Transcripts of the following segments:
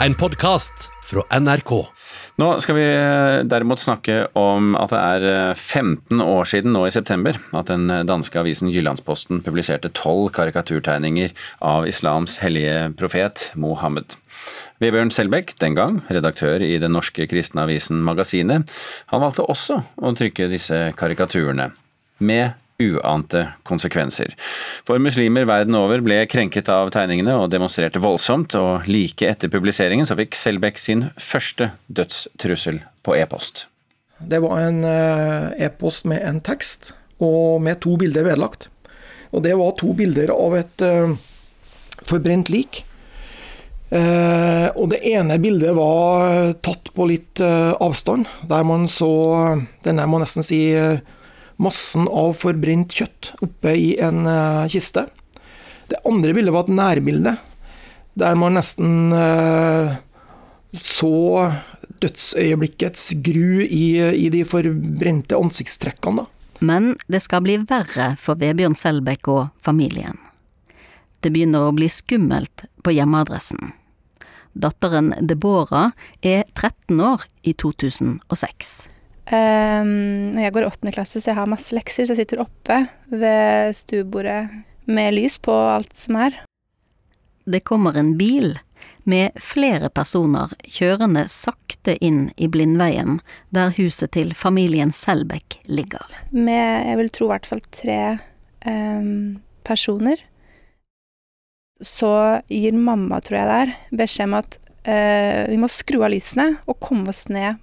en podkast fra NRK. Nå skal vi eh, derimot snakke om at det er eh, 15 år siden nå i september at den danske avisen Jyllandsposten publiserte tolv karikaturtegninger av islams hellige profet Mohammed. Vebjørn Selbekk, den gang redaktør i den norske kristne avisen Magasinet, han valgte også å trykke disse karikaturene, med uante konsekvenser. For muslimer verden over ble krenket av tegningene og demonstrerte voldsomt, og like etter publiseringen så fikk Selbekk sin første dødstrussel på e-post. Det var en eh, e-post med en tekst, og med to bilder vedlagt. Og det var to bilder av et uh, forbrent lik. Uh, og det ene bildet var tatt på litt uh, avstand, der man så denne, må nesten si, massen av forbrent kjøtt oppe i en uh, kiste. Det andre bildet var et nærbilde, der man nesten uh, så dødsøyeblikkets gru i, i de forbrente ansiktstrekkene. Men det skal bli verre for Vebjørn Selbekk og familien. Det begynner å bli skummelt på hjemmeadressen. Datteren Deborah er 13 år i 2006. Um, jeg går i åttende klasse, så jeg har masse lekser, så jeg sitter oppe ved stuebordet med lys på alt som er. Det kommer en bil med flere personer kjørende sakte inn i Blindveien, der huset til familien Selbekk ligger. Med, jeg vil tro, i hvert fall tre um, personer. Så gir mamma, tror jeg det er, beskjed om at uh, vi må skru av lysene og komme oss ned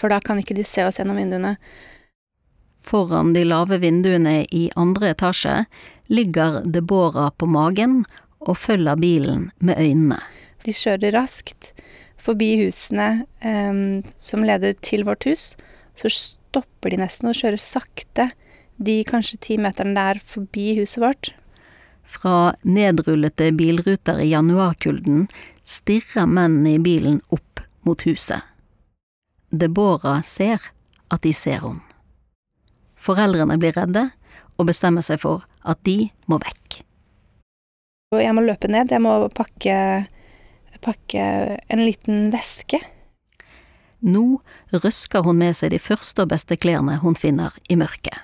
for da kan ikke de se oss gjennom vinduene. Foran de lave vinduene i andre etasje ligger Deborah på magen og følger bilen med øynene. De kjører raskt forbi husene um, som leder til vårt hus. Så stopper de nesten og kjører sakte de kanskje ti meterne der forbi huset vårt. Fra nedrullete bilruter i januarkulden stirrer mennene i bilen opp mot huset. Deborah ser at de ser henne. Foreldrene blir redde og bestemmer seg for at de må vekk. Jeg må løpe ned, jeg må pakke, pakke en liten veske. Nå røsker hun med seg de første og beste klærne hun finner i mørket.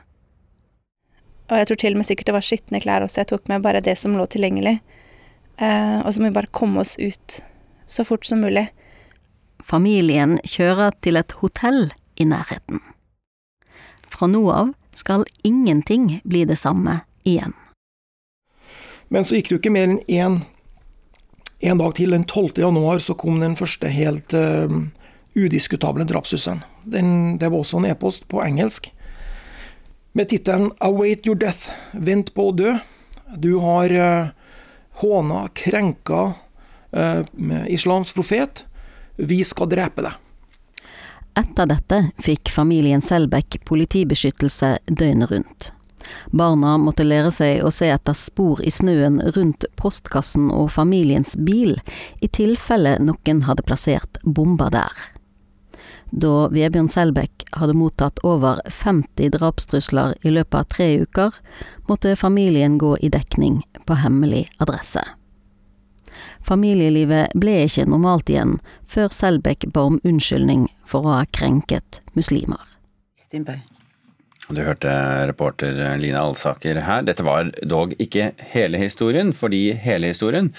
Og jeg tror til og med sikkert det var skitne klær også, jeg tok med bare det som lå tilgjengelig. Eh, og så må vi bare komme oss ut så fort som mulig. Familien kjører til et hotell i nærheten. Fra nå av skal ingenting bli det samme igjen. Men så gikk det jo ikke mer enn én en dag til, den 12. januar, så kom den første helt uh, udiskutable drapstrusselen. Det var også en e-post på engelsk med tittelen 'Await your death', vent på å dø. Du har uh, håna, krenka uh, islams profet. Vi skal drepe deg. Etter dette fikk familien Selbekk politibeskyttelse døgnet rundt. Barna måtte lære seg å se etter spor i snøen rundt postkassen og familiens bil, i tilfelle noen hadde plassert bomber der. Da Vebjørn Selbekk hadde mottatt over 50 drapstrusler i løpet av tre uker, måtte familien gå i dekning på hemmelig adresse. Familielivet ble ikke normalt igjen før Selbekk ba om unnskyldning for å ha krenket muslimer. Du hørte reporter Line Alsaker her. Dette var dog ikke hele historien, fordi hele historien,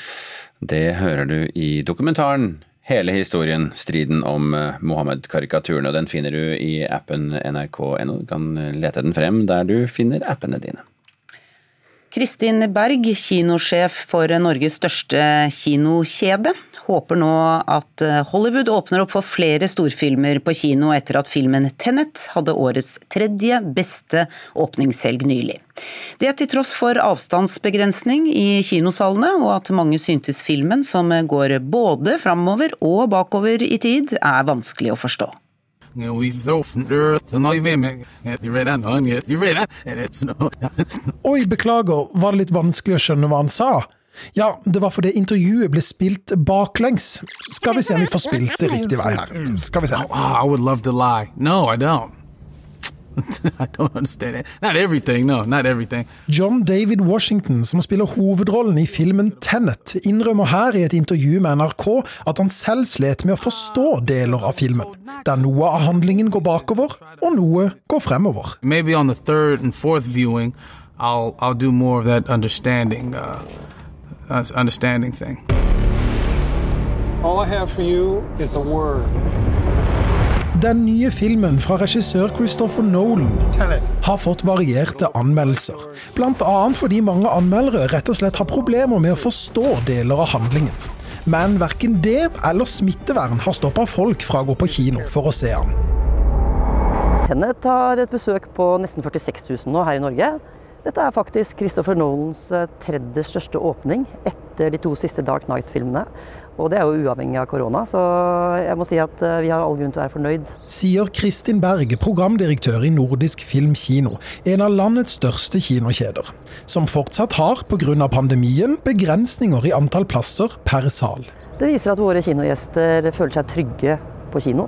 det hører du i dokumentaren Hele historien, striden om eh, Mohammed-karikaturen, den finner du i appen nrk.no. Du kan lete den frem der du finner appene dine. Kristin Berg, kinosjef for Norges største kinokjede, håper nå at Hollywood åpner opp for flere storfilmer på kino etter at filmen Tenet hadde årets tredje beste åpningshelg nylig. Det til tross for avstandsbegrensning i kinosalene, og at mange syntes filmen, som går både framover og bakover i tid, er vanskelig å forstå. Oi, beklager, var det litt vanskelig å skjønne hva han sa? Ja, det var fordi intervjuet ble spilt baklengs. Skal vi se om vi får spilt det riktig vei her. Skal vi se. I would love to lie. No, I don't. I don't understand it. Not everything, no, not everything. John David Washington, som spiller hovedrollen i filmen Tenet, innrømmer her i et intervju med NRK at han selv slet med å forstå deler av filmen, der noe av handlingen går bakover, og noe går fremover. Maybe on the third and fourth viewing, I'll I'll do more of that understanding, uh, understanding thing. All I have for you is a word. Den nye filmen fra regissør Christopher Nolan har fått varierte anmeldelser. Blant annet fordi mange anmeldere rett og slett har problemer med å forstå deler av handlingen. Men verken det eller smittevern har stoppa folk fra å gå på kino for å se han. Tennet har et besøk på nesten 46 000 nå her i Norge. Dette er faktisk Christopher Nolans eh, tredje største åpning etter de to siste Dark Night-filmene. Og det er jo uavhengig av korona, så jeg må si at eh, vi har all grunn til å være fornøyd. Sier Kristin Berg, programdirektør i Nordisk Film Kino, en av landets største kinokjeder. Som fortsatt har, pga. pandemien, begrensninger i antall plasser per sal. Det viser at våre kinogjester føler seg trygge på kino.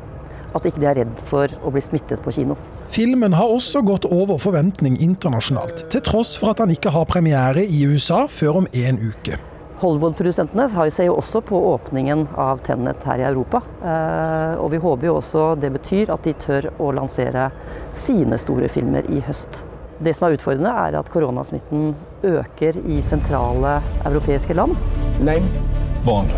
At ikke de er redd for å bli smittet på kino. Filmen har også gått over forventning internasjonalt, til tross for at han ikke har premiere i USA før om en uke. Hollywood-produsentene har- ser jo også på åpningen av Tennet her i Europa. Eh, og vi håper jo også det betyr at de tør å lansere sine store filmer i høst. Det som er utfordrende, er at koronasmitten øker i sentrale europeiske land. Name? Bond.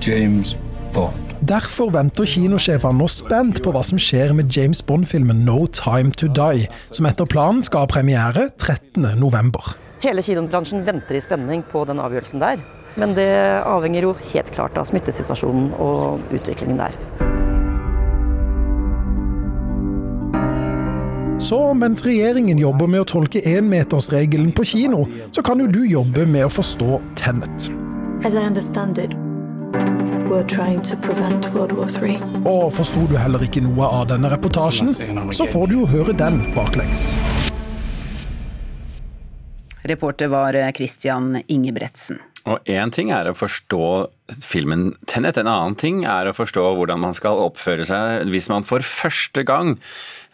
James Bond. Derfor venter kinosjefene nå spent på hva som skjer med James Bond-filmen No Time To Die, som etter planen skal ha premiere 13.11. Hele kinobransjen venter i spenning på den avgjørelsen der. Men det avhenger jo helt klart av smittesituasjonen og utviklingen der. Så mens regjeringen jobber med å tolke énmetersregelen på kino, så kan jo du jobbe med å forstå Tenet. As I understand it, Og forsto du heller ikke noe av denne reportasjen, så får du jo høre den baklengs. Reporter var Christian Ingebretsen. Og én ting er å forstå filmen Tenet, en annen ting er å forstå hvordan man skal oppføre seg hvis man for første gang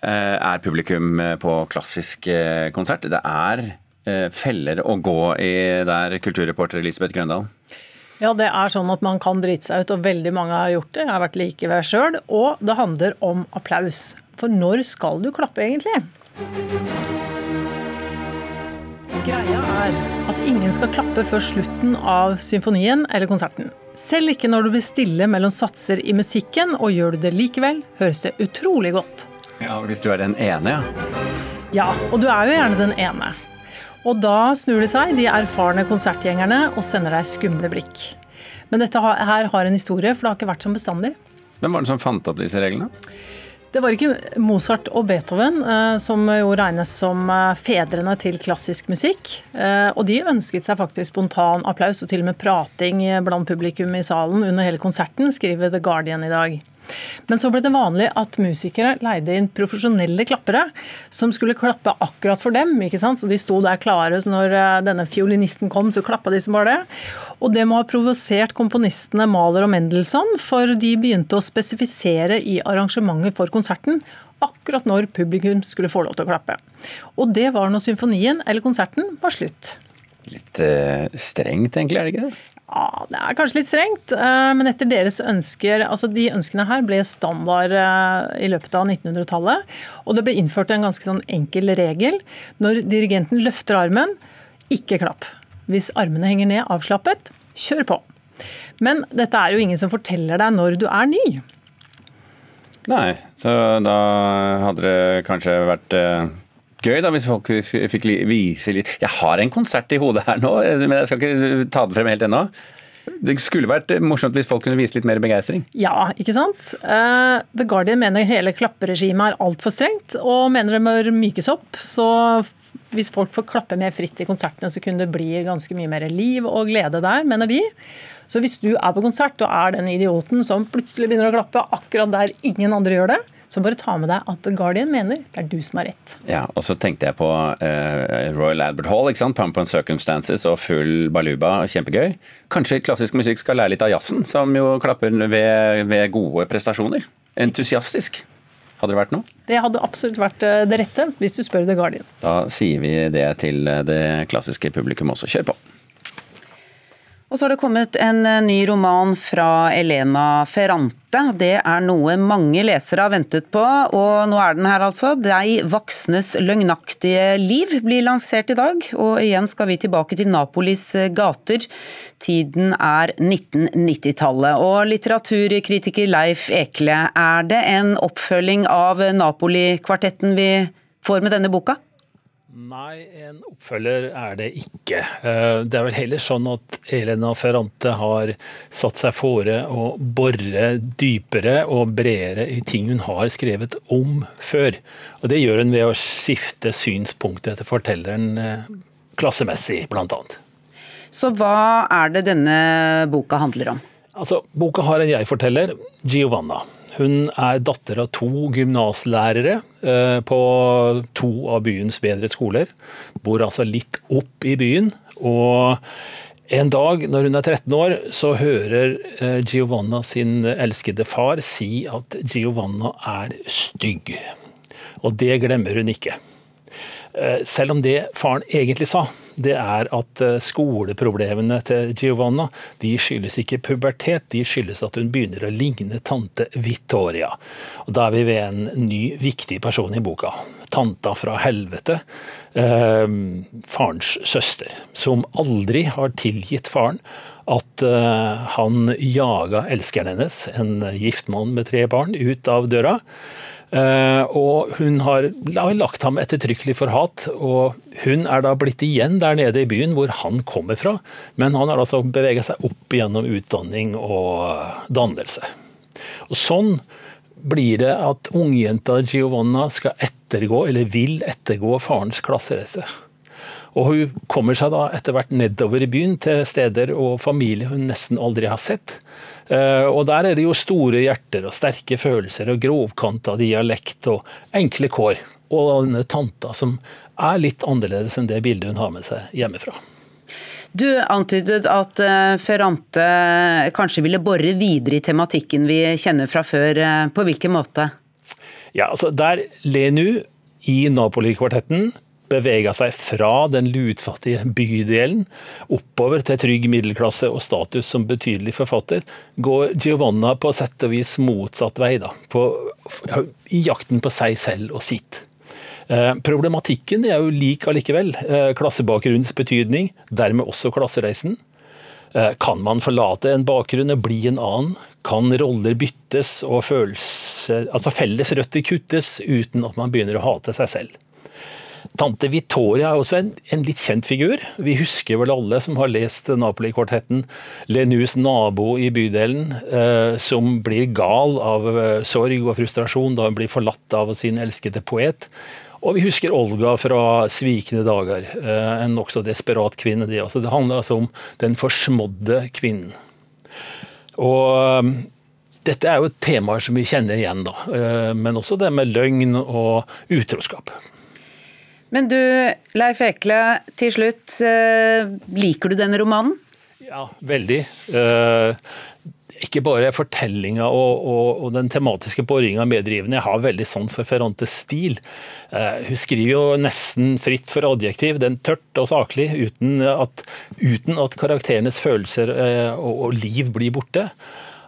eh, er publikum eh, på klassisk eh, konsert. Det er eh, feller å gå i der, kulturreporter Elisabeth Grøndal. Ja, det er sånn at man kan drite seg ut, og veldig mange har gjort det. Jeg har vært like ved sjøl. Og det handler om applaus. For når skal du klappe, egentlig? Greia er at ingen skal klappe før slutten av symfonien eller konserten. Selv ikke når du blir stille mellom satser i musikken, og gjør du det likevel, høres det utrolig godt. Ja, Hvis du er den ene, ja. Ja, og du er jo gjerne den ene. Og da snur de seg, de erfarne konsertgjengerne, og sender deg skumle blikk. Men dette her har en historie, for det har ikke vært som bestandig. Hvem var det som fant opp disse reglene? Det var ikke Mozart og Beethoven eh, som jo regnes som eh, fedrene til klassisk musikk. Eh, og de ønsket seg faktisk spontan applaus og til og med prating blant publikum i salen under hele konserten, skriver The Guardian i dag. Men så ble det vanlig at musikere leide inn profesjonelle klappere som skulle klappe akkurat for dem. ikke sant? Så De sto der klare, så når eh, denne fiolinisten kom, så klappa de som bare det. Og det må ha provosert komponistene Mahler og Mendelssohn, for de begynte å spesifisere i arrangementet for konserten akkurat når publikum skulle få lov til å klappe. Og det var når symfonien eller konserten var slutt. Litt eh, strengt, egentlig, er det ikke det? Ja, Det er kanskje litt strengt, eh, men etter deres ønsker altså De ønskene her ble standard eh, i løpet av 1900-tallet. Og det ble innført en ganske sånn enkel regel. Når dirigenten løfter armen, ikke klapp. Hvis armene henger ned avslappet, kjør på. Men dette er jo ingen som forteller deg når du er ny. Nei, så da hadde det kanskje vært eh, gøy da hvis folk fikk vise litt Jeg har en konsert i hodet her nå, eh, men jeg skal ikke ta det frem helt ennå. Det skulle vært morsomt hvis folk kunne vise litt mer begeistring. Ja, ikke sant? Uh, The Guardian mener hele klapperegimet er altfor strengt, og mener det bør mykes opp. Så hvis folk får klappe mer fritt i konsertene, så kunne det bli ganske mye mer liv og glede der, mener de. Så hvis du er på konsert og er den idioten som plutselig begynner å klappe akkurat der ingen andre gjør det, så bare ta med deg at The Guardian mener det er du som har rett. Ja, og så tenkte jeg på uh, Royal Albert Hall, ikke sant? Pump and Circumstances og full baluba, kjempegøy. Kanskje klassisk musikk skal lære litt av jazzen, som jo klapper ved, ved gode prestasjoner? entusiastisk. Hadde det vært noe? Det hadde absolutt vært eh, det rette, hvis du spør The Guardian. Da sier vi det til det klassiske publikum også. Kjør på! Og så har det kommet en eh, ny roman fra Elena Ferrante. Det er noe mange lesere har ventet på, og nå er den her altså. 'De voksnes løgnaktige liv' blir lansert i dag, og igjen skal vi tilbake til Napolis gater. Tiden er 1990-tallet. Og litteraturkritiker Leif Ekle, er det en oppfølging av Napoli-kvartetten vi får med denne boka? Nei, en oppfølger er det ikke. Eh, det er vel heller sånn at Elena Ferrante har satt seg fore å bore dypere og bredere i ting hun har skrevet om før. Og Det gjør hun ved å skifte synspunkt etter fortelleren eh, klassemessig, blant annet. Så hva er det denne boka handler om? Altså, Boka har en jeg-forteller, Giovanna. Hun er datter av to gymnaslærere eh, på to av byens bedre skoler. Bor altså litt opp i byen. Og en dag når hun er 13 år, så hører eh, Giovanna sin elskede far si at Giovanna er stygg. Og det glemmer hun ikke. Eh, selv om det faren egentlig sa, det er at eh, skoleproblemene til Giovanna de skyldes ikke pubertet, de skyldes at hun begynner å ligne tante Vittoria. Og Da er vi ved en ny, viktig person i boka. Tanta fra helvete, eh, farens søster, som aldri har tilgitt faren at eh, han jaga elskeren hennes, en gift mann med tre barn, ut av døra. Uh, og hun har lagt ham ettertrykkelig for hat, og hun er da blitt igjen der nede i byen hvor han kommer fra, men han har altså bevega seg opp gjennom utdanning og dannelse. Og Sånn blir det at ungjenta Giovanna skal ettergå, eller vil ettergå, farens klassereise. Og hun kommer seg da etter hvert nedover i byen til steder og familie hun nesten aldri har sett. Eh, og der er det jo store hjerter og sterke følelser og grovkanta dialekt og enkle kår. Og denne tanta som er litt annerledes enn det bildet hun har med seg hjemmefra. Du antydet at eh, Ferrante kanskje ville bore videre i tematikken vi kjenner fra før. Eh, på hvilken måte? Ja, altså Der Lenu i Napoli-kvartetten bevega seg fra den lutfattige bydelen oppover til trygg middelklasse og status som betydelig forfatter, går Giovanna på sett og vis motsatt vei, da, på, i jakten på seg selv og sitt. Eh, problematikken er jo lik allikevel. Eh, klassebakgrunnens betydning, dermed også klassereisen. Eh, kan man forlate en bakgrunn og bli en annen? Kan roller byttes og følelser, altså felles røtter kuttes uten at man begynner å hate seg selv? Tante Vittoria er også en, en, litt kjent figur. Vi husker vel alle som har lest Napoli-kvartetten, Lenus nabo i bydelen, eh, som blir gal av eh, sorg og frustrasjon da hun blir forlatt av sin elskede poet. Og vi husker Olga fra 'Svikne dager', eh, en nokså desperat kvinne. Det, altså, det handler altså om den forsmådde kvinnen. Og eh, dette er jo temaer som vi kjenner igjen, da. Eh, men også det med løgn og utroskap. Men du, Leif Ekle, til slutt. Eh, liker du denne romanen? Ja, veldig. Eh, ikke bare fortellinga og, og, og, den tematiske boringa medrivende. Jeg har veldig sans for Ferrantes stil. Eh, hun skriver jo nesten fritt for adjektiv. Den tørt og saklig, uten at, uten at karakterenes følelser og, og liv blir borte.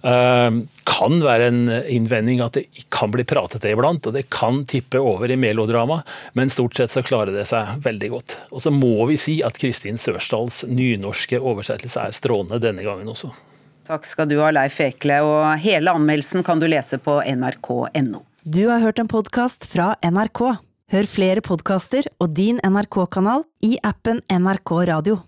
Eh, kan være en innvending at det kan bli pratet det iblant, og det kan tippe over i melodrama, men stort sett så klarer det seg veldig godt. Og så må vi si at Kristin Sørsdals nynorske oversettelse er strålende denne gangen også. Takk skal du ha, Leif Ekle, og hele anmeldelsen kan du lese på nrk.no. Du har hørt en podkast fra NRK. Hør flere podkaster og din NRK-kanal i appen NRK Radio.